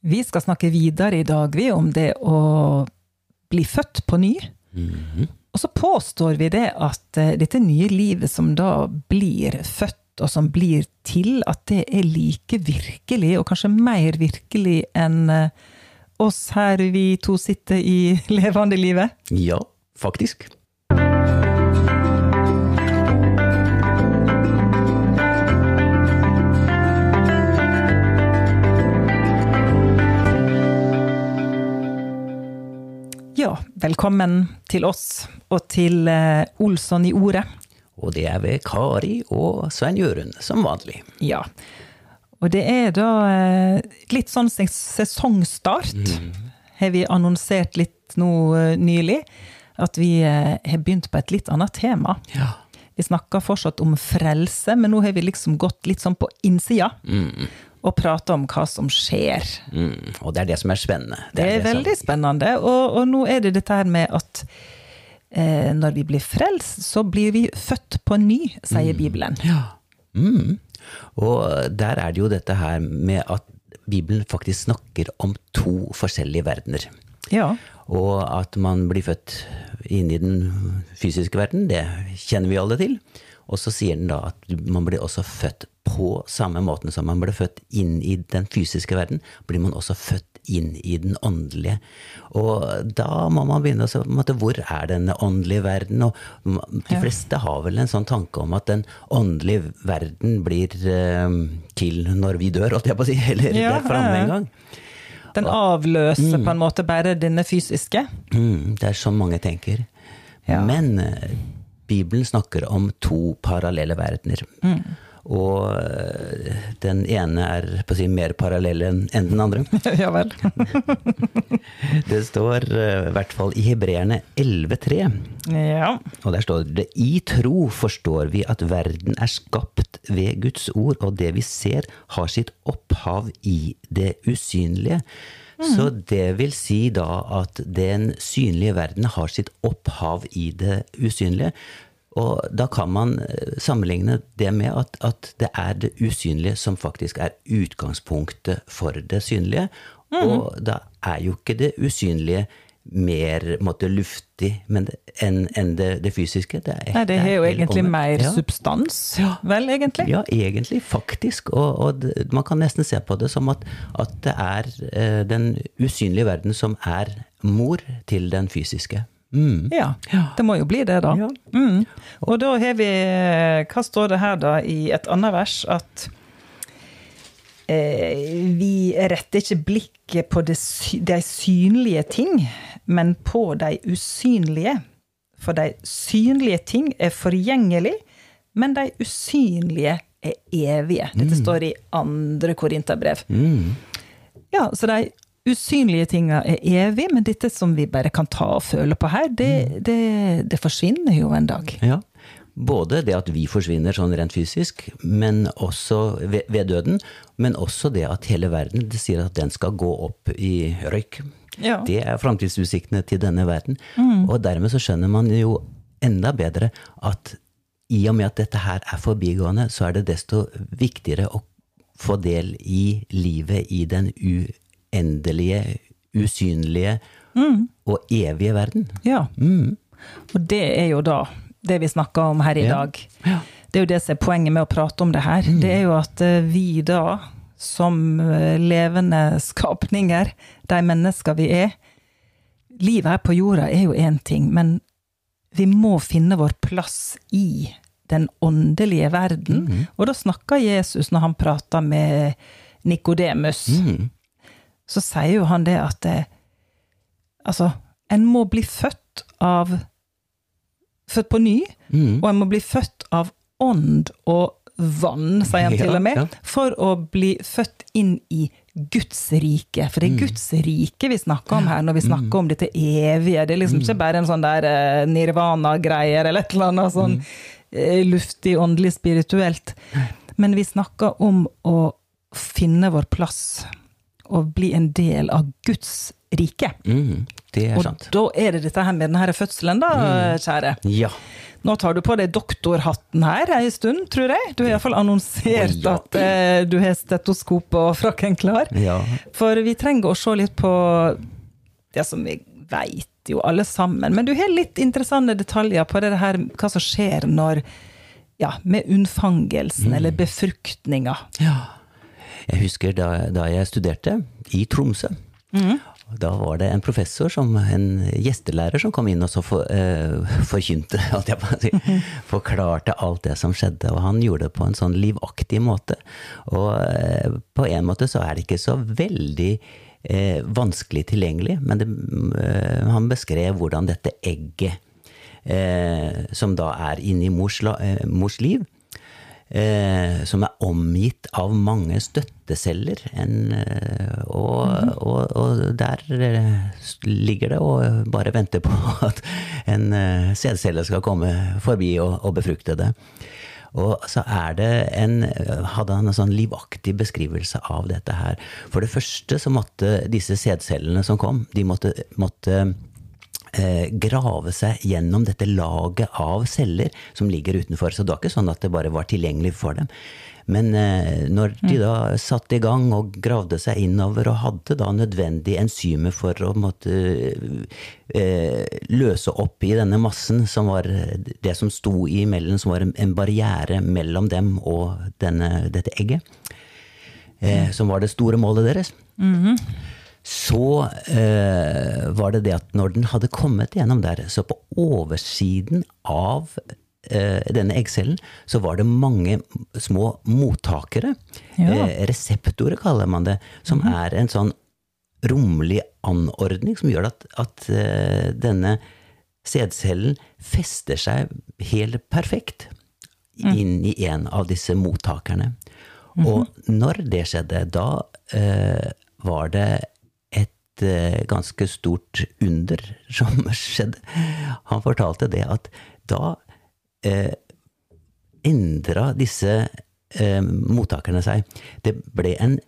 Vi skal snakke videre i dag, vi, om det å bli født på ny. Og så påstår vi det at eh, dette nye livet som da blir født, og som blir til, at det er like virkelig, og kanskje mer virkelig enn eh, oss her vi to sitter i levende livet. Ja, faktisk. Ja, velkommen til oss, og til eh, Olsson i ordet. Og det er ved Kari og Svein Jørund, som vanlig. Ja. Og det er da eh, litt sånn som sesongstart, har vi annonsert litt nå eh, nylig. At vi har begynt på et litt annet tema. Ja. Vi snakker fortsatt om frelse, men nå har vi liksom gått litt sånn på innsida. Og prate om hva som skjer. Mm. Og det er det som er spennende. Det er, det som- veldig spennende. Og, og nå er det dette her med at eh, når vi blir frelst, så blir vi født på ny, sier Bibelen. Ja. Mm. Og der er det jo dette her med at Bibelen faktisk snakker om to forskjellige verdener. Ja. Og at man blir født inn i den fysiske verden, det kjenner vi alle til. Og så sier den da at man blir også født på samme måten som man ble født inn i den fysiske verden, blir man også født inn i den åndelige. Og da må man begynne å se på hvor er denne åndelige verden? Og de fleste har vel en sånn tanke om at den åndelige verden blir eh, til når vi dør, holdt jeg på å si. Eller Ja, det er framme en gang. Den avløser på en måte bare denne fysiske. Mm, det er sånn mange tenker. Ja. Men eh, Bibelen snakker om to parallelle verdener. Og eh, den ene er på å si, mer parallell enn den andre. ja vel. Det står eh, i hvert fall i Hebreerne 11,3. ja. Og der står det I tro forstår vi at verden er skapt ved Guds ord, og det vi ser har sitt opphav i det usynlige. Så det vil si da at den synlige verden har sitt opphav i det usynlige. Og da kan man eh, sammenligne det med at, at det er det usynlige som faktisk er utgangspunktet for det synlige. Og da er jo ikke det usynlige mer måtte, luftig enn en det, det fysiske. Det, er, Nei, det har jo egentlig om, mer ja. substans, vel, egentlig? Ja, egentlig, faktisk. Og, og det, man kan nesten se på det som at, at det er eh, den usynlige verden som er mor til den fysiske. Mm. Ja, det må jo bli det, da. Ja. Mm. Og da har vi Hva står det her, da, i et annet vers? At eh, vi retter ikke blikket på de, de synlige ting, men på de usynlige. For de synlige ting er forgjengelig, men de usynlige er evige. Dette står i andre Korinterbrev. Mm. Ja, så de usynlige tinga er evig, men dette som vi bare kan ta og føle på her, det, det, det forsvinner jo en dag. Ja. Både det at vi forsvinner sånn rent fysisk, men også ved, ved døden. Men også det at hele verden det sier at den skal gå opp i røyk. Ja. Det er framtidsutsiktene til denne verden. Og dermed så skjønner man jo enda bedre at i og med at dette her er forbigående, så er det desto viktigere å få del i livet i den uendelige, usynlige og evige verden. Ja. Og det er jo da det vi snakker om her i Ja. dag. Det er jo det som er poenget med å prate om det her. Det er jo at eh, vi da, som eh, levende skapninger, de mennesker vi er Livet her på jorda er jo én ting, men vi må finne vår plass i den åndelige verden. Og da snakker Jesus, når han prater med Nikodemus, Mm. Så sier jo han det at det, altså, en må bli født av Født på ny, Mm. og en må bli født av ånd og vann, sier han Ja, til og med, ja. for å bli født inn i Guds rike. For det Mm. er Guds rike vi snakker om her, når vi snakker om dette evige. Det er liksom Mm. ikke bare en sånn der uh, nirvana-greier eller et eller annet sånn Mm. eh, luftig, åndelig, spirituelt. Men vi snakker om å finne vår plass og bli en del av Guds rike. Mm. det er Og sant. da er det dette her med denne fødselen, da, Mm. kjære. Ja. Nå tar du på deg doktorhatten her ei stund, tror jeg. Du har iallfall annonsert oh, ja. at eh, du har stetoskop og frakken klar. ja. For vi trenger å se litt på det som vi veit jo alle sammen. Men du har litt interessante detaljer på det her, hva som skjer når ja, med unnfangelsen eller befruktninga. Ja. Jeg husker da, da jeg studerte i Tromsø. Da var det en professor, som, en gjestelærer, som kom inn og så for, eh, forkynte, alt jeg si. Forklarte alt det som skjedde. Og han gjorde det på en sånn livaktig måte. Og eh, på en måte så er det ikke så veldig eh, vanskelig tilgjengelig, men det, eh, han beskrev hvordan dette egget, eh, som da er inni mors, eh, mors liv, eh, som er omgitt av mange støtteceller. En, og, og, og, og der eh, ligger det og bare venter på at en eh, sædcelle skal komme forbi og, og befrukte det. Og så er det en, hadde han en sånn livaktig beskrivelse av dette her. For det første så måtte disse sædcellene som kom, de måtte, måtte eh, grave seg gjennom dette laget av celler som ligger utenfor. Så det var ikke sånn at det bare var tilgjengelig for dem. Men eh, når de da satte i gang og gravde seg innover og hadde da nødvendige enzymer for å måtte eh, løse opp i denne massen, som var det som sto imellom, som var en, barriere mellom dem og denne, dette egget, eh, som var det store målet deres, så eh, var det det at når den hadde kommet gjennom der, så på oversiden av eh, denne eggcellen, så var det mange små mottakere. Ja. Eh, reseptorer kaller man det. Som er en sånn romlig anordning som gjør at, at eh, denne sædcellen fester seg helt perfekt inn i en av disse mottakerne. Og når det skjedde, da eh, var det eh, ganske stort under som skjedde. Han fortalte det at da eh, endra disse eh, mottakerne seg. Det ble en,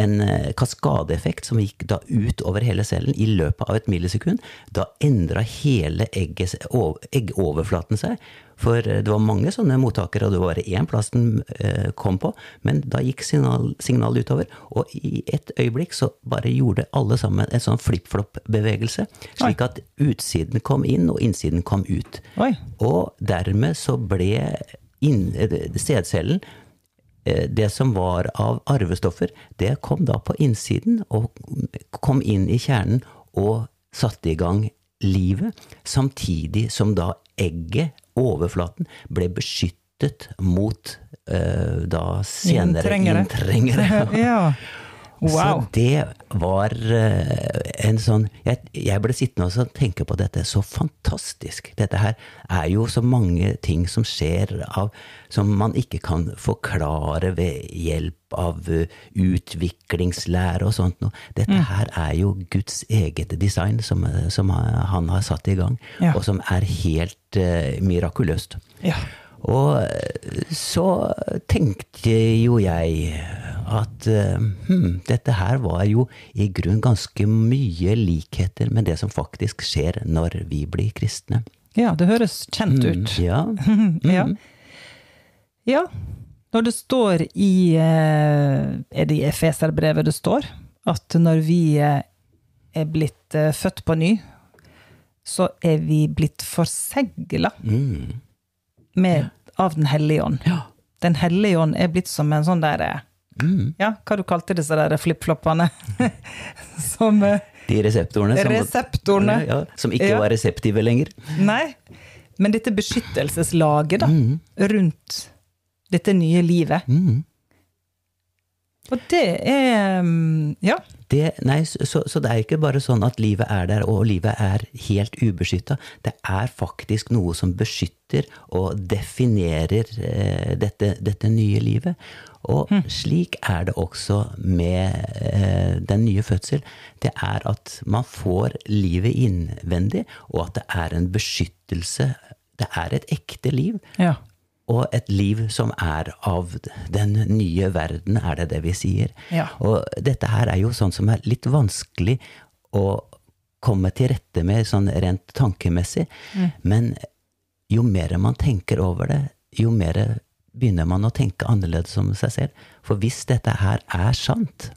en eh, kaskadeeffekt som gikk da ut over hele cellen i løpet av et millisekund. Da endra hele egget, ov- eggoverflaten seg. For eh, det var mange sånne mottakere, og det var bare én plass den eh, kom på. Men da gikk signal, signalet utover, og i et øyeblikk så bare gjorde alle sammen en sånn flip-flopp-bevegelse, Slik at utsiden kom inn, og innsiden kom ut. Oi. Og dermed så ble inn- sædcellen det som var av arvestoffer, det kom da på innsiden og kom inn i kjernen og satte i gang livet, samtidig som da egget, overflaten, ble beskyttet mot eh, da senere Inntrengere. inntrengere. ja. Så det var eh, en sånn jeg, jeg ble sittende og så tenke på dette. Så fantastisk. Dette her er jo så mange ting som skjer av som man ikke kan forklare ved hjelp av eh, utviklingslære og sånt noe. Dette her er jo Guds eget design som, eh, som han har satt i gang, Ja. og som er helt uh, mirakuløst. Ja. Og eh, så tenkte jo jeg at eh, hm, dette her var jo i grunn ganske mye likheter med det som faktisk skjer når vi blir kristne. ja, det høres kjent ut. Ja. Ja. ja. Når det står i eh, Er det i Efeserbrevet det står? At når vi er blitt født på ny, så er vi blitt forsegla Mm. Med, av Den hellige ånd. Ja. Den hellige ånd er blitt som en sånn der eh, Mm. Ja, hva du kalte disse der flipfloppene? som eh, De reseptorene som, Reseptorene. Ja, som ikke Ja. var reseptive lenger. Nei. Men dette beskyttelseslaget da, rundt dette nye livet. Mm. Og det er mm, Ja. Det, nei, så, så det er ikke bare sånn at livet er der, og livet er helt ubeskytta. Det er faktisk noe som beskytter og definerer eh, dette, dette nye livet. Og slik er det også med eh, den nye fødsel. Det er at man får livet innvendig, og at det er en beskyttelse. Det er et ekte liv. ja. Og et liv som er av den nye verden, er det det vi sier. Ja. Og dette her er jo sånn som er litt vanskelig å komme til rette med sånn rent tankemessig. Men jo mer man tenker over det, jo mer begynner man å tenke annerledes om seg selv. For hvis dette her er sant,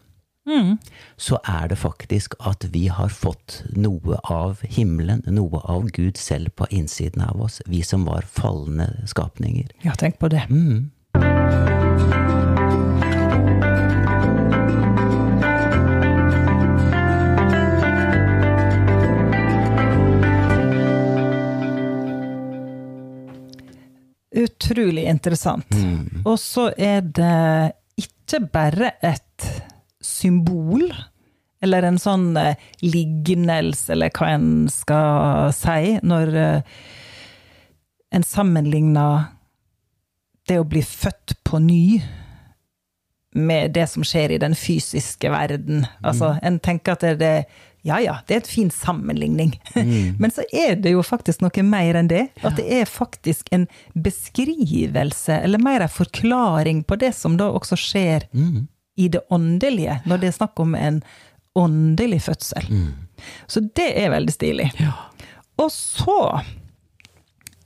så er det faktisk at vi har fått noe av himmelen, noe av Gud selv på innsiden av oss, vi som var falne skapninger. Ja, tenk på det. Mm. Utrolig interessant. Og så er det ikke bare et symbol, eller en sånn eh, lignelse, eller hva en skal si, når eh, en sammenligner det å bli født på ny med det som skjer i den fysiske verden. Altså, en tenker at det, det ja ja, det er et fin sammenligning. Men så er det jo faktisk noe mer enn det. At det er faktisk en beskrivelse, eller mer en forklaring på det som da også skjer i det åndelige, når det er snakk om en åndelig fødsel. Så det er veldig stilig. Og så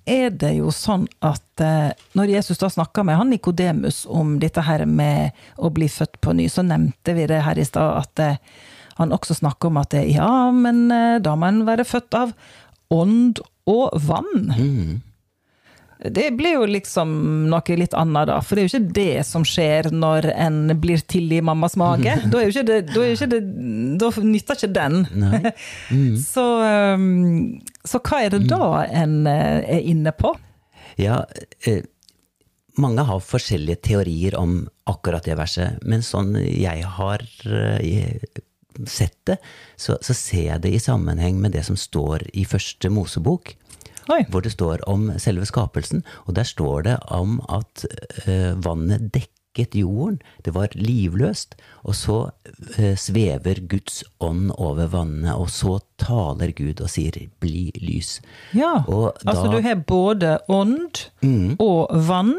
er det jo sånn at eh, når Jesus da snakka med han Nikodemus om dette her med å bli født på ny, så nevnte vi det her i stad, at eh, han også snakker om at det, ja, men eh, da må en være født av ånd og vann. Det blir jo liksom noe litt annet, da. For det er jo ikke det som skjer når en blir til i mammas mage. Da, er jo ikke det, da, ikke det, da nytter ikke den. Mm. Så, um, så hva er det da en eh, er inne på? Ja, eh, mange har forskjellige teorier om akkurat det verset, men sånn jeg har eh, sett det, så, så ser jeg det i sammenheng med det som står i første Mosebok. Oi. Hvor det står om selve skapelsen, og der står det om at eh, vannet dekket jorden. Det var livløst. Og så eh, svever Guds ånd over vannet, og så taler Gud og sier 'bli lys'. Ja, Og altså du har både ånd og vann,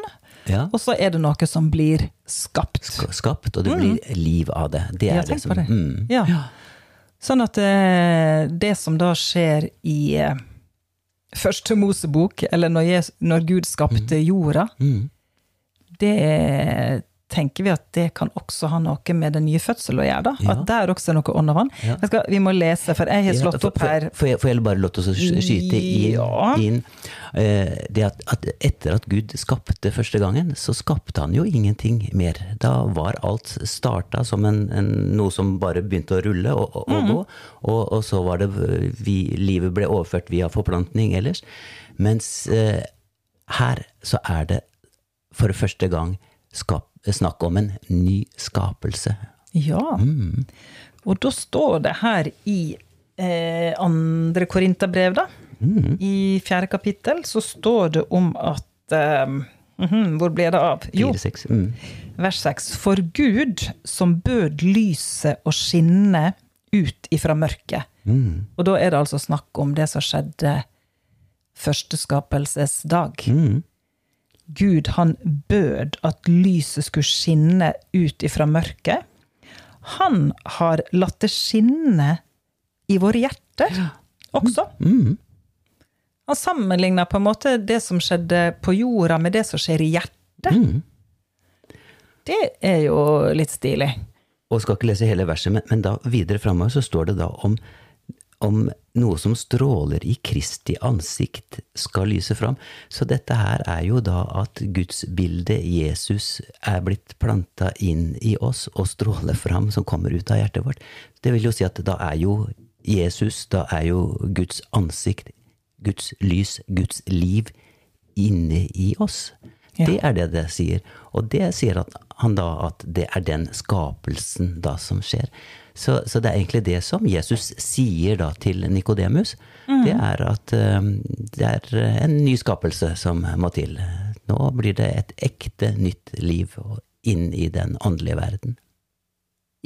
Ja. og så er det noe som blir skapt. Skapt, og det blir liv av det. Det er det som det. Mm. Ja. Sånn at eh, det som da skjer i første Mosebok, eller når, Jesus, når Gud skapte jorda, Mm. det tenker vi at det kan også ha noe med den nye fødselen å gjøre. da. Ja. At der også er noe og vann. Ja. Skal, vi må lese, for jeg har Ja, slått for- opp her Får jeg, jeg bare lov til å skyte inn, Ja. eh, det at, at etter at Gud skapte første gangen, så skapte han jo ingenting mer. Da var alt starta som en, en, noe som bare begynte å rulle og, og, og gå. Og, og så var det vi, Livet ble overført via forplantning ellers. Mens uh, her så er det for første gang skap, snakk om en ny skapelse. Ja. Mm. Og da står det her i eh, andre Korinterbrev, da, Mm. i fjerde kapittel, så står det om at eh, mhm, Hvor ble det av? Jo, Fire, seks. Mm. vers 6. For Gud som bød lyset å skinne ut ifra mørket. Mm. Og da er det altså snakk om det som skjedde første skapelses dag. Mm. Gud han bød at lyset skulle skinne ut ifra mørket. Han har latt det skinne i våre hjerter også. Mm. Han sammenligna på en måte det som skjedde på jorda, med det som skjer i hjertet. Mm. Det er jo litt stilig. Og skal ikke lese hele verset, men, men da videre framover så står det da om, om noe som stråler i Kristi ansikt, skal lyse fram. Så dette her er jo da at Guds bilde, Jesus, er blitt planta inn i oss og stråler fram, som kommer ut av hjertet vårt. Det vil jo si at da er jo Jesus, da er jo Guds ansikt, Guds lys, Guds liv inne i oss. Ja. Det er det det sier. Og det sier at han da at det er den skapelsen da som skjer. Så, så det er egentlig det som Jesus sier da til Nikodemus. Det er at eh, det er en ny skapelse som må til. Nå blir det et ekte nytt liv inn i den åndelige verden.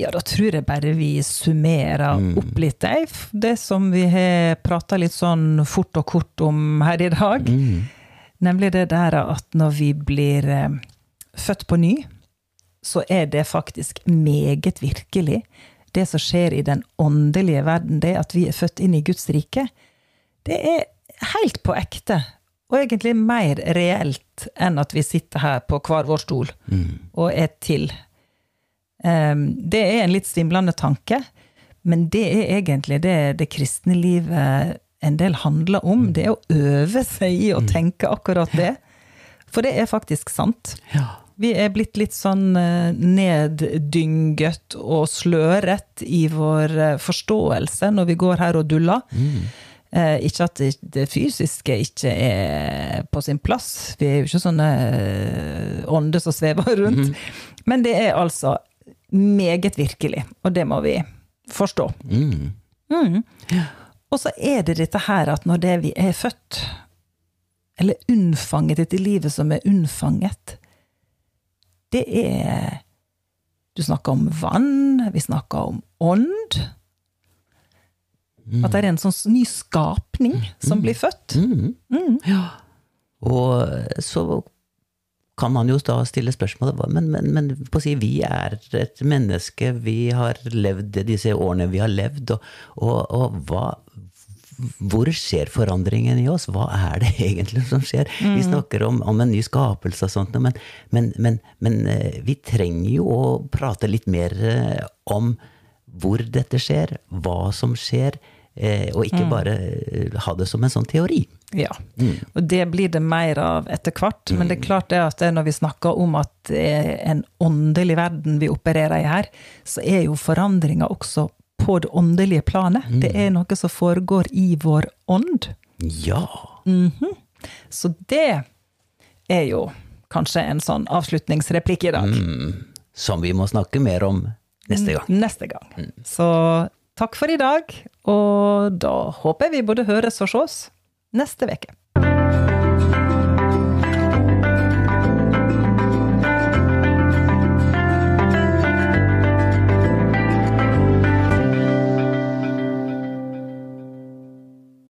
Ja, da tror jeg bare vi summerer opp litt. Det som vi har prata litt sånn fort og kort om her i dag. Nemlig det der at når vi blir eh, født på ny, så er det faktisk meget virkelig. Det som skjer i den åndelige verden, det at vi er født inn i Guds rike, det er helt på ekte. Og egentlig mer reelt enn at vi sitter her på hver vår stol og er til. Um, det er en litt stimlende tanke, men det er egentlig det det kristne livet en del handler om. Det er å øve seg i å tenke akkurat det. For det er faktisk sant. Ja. Vi er blitt litt sånn eh, neddynget og sløret i vår eh, forståelse når vi går her og duller. Eh, ikke at det- fysiske ikke er på sin plass. Vi er jo ikke sånne ånder som svever rundt. Men det er altså meget virkelig, og det må vi forstå. Mm. Mm. Og så er det dette her at når det vi er født, eller unnfanget dette livet som er unnfanget, det er Du snakker om vann, vi snakker om ånd. At det er en sånn ny skapning som blir født. Mm. Ja. Og så kan man jo da stille spørsmålet men, men, men på å si, vi er et menneske, vi har levd disse årene vi har levd, og, og, og hva hvor skjer forandringen i oss? Hva er det egentlig som skjer? Vi snakker om, om en ny skapelse og sånt, men, men, men, men eh, vi trenger jo å prate litt mer eh, om hvor dette skjer, hva som skjer, eh, og ikke bare eh, ha det som en sånn teori. Ja. Og det blir det mer av etter hvert. Men det er klart det at når vi snakker om at det er en åndelig verden vi opererer i her, så er jo forandringa også på det åndelige planet. Det er noe som foregår i vår ånd. Ja. Så det er jo kanskje en sånn avslutningsreplikk i dag. Som vi må snakke mer om neste gang. Neste gang. Så takk for i dag, og da håper vi både høres og ses neste uke.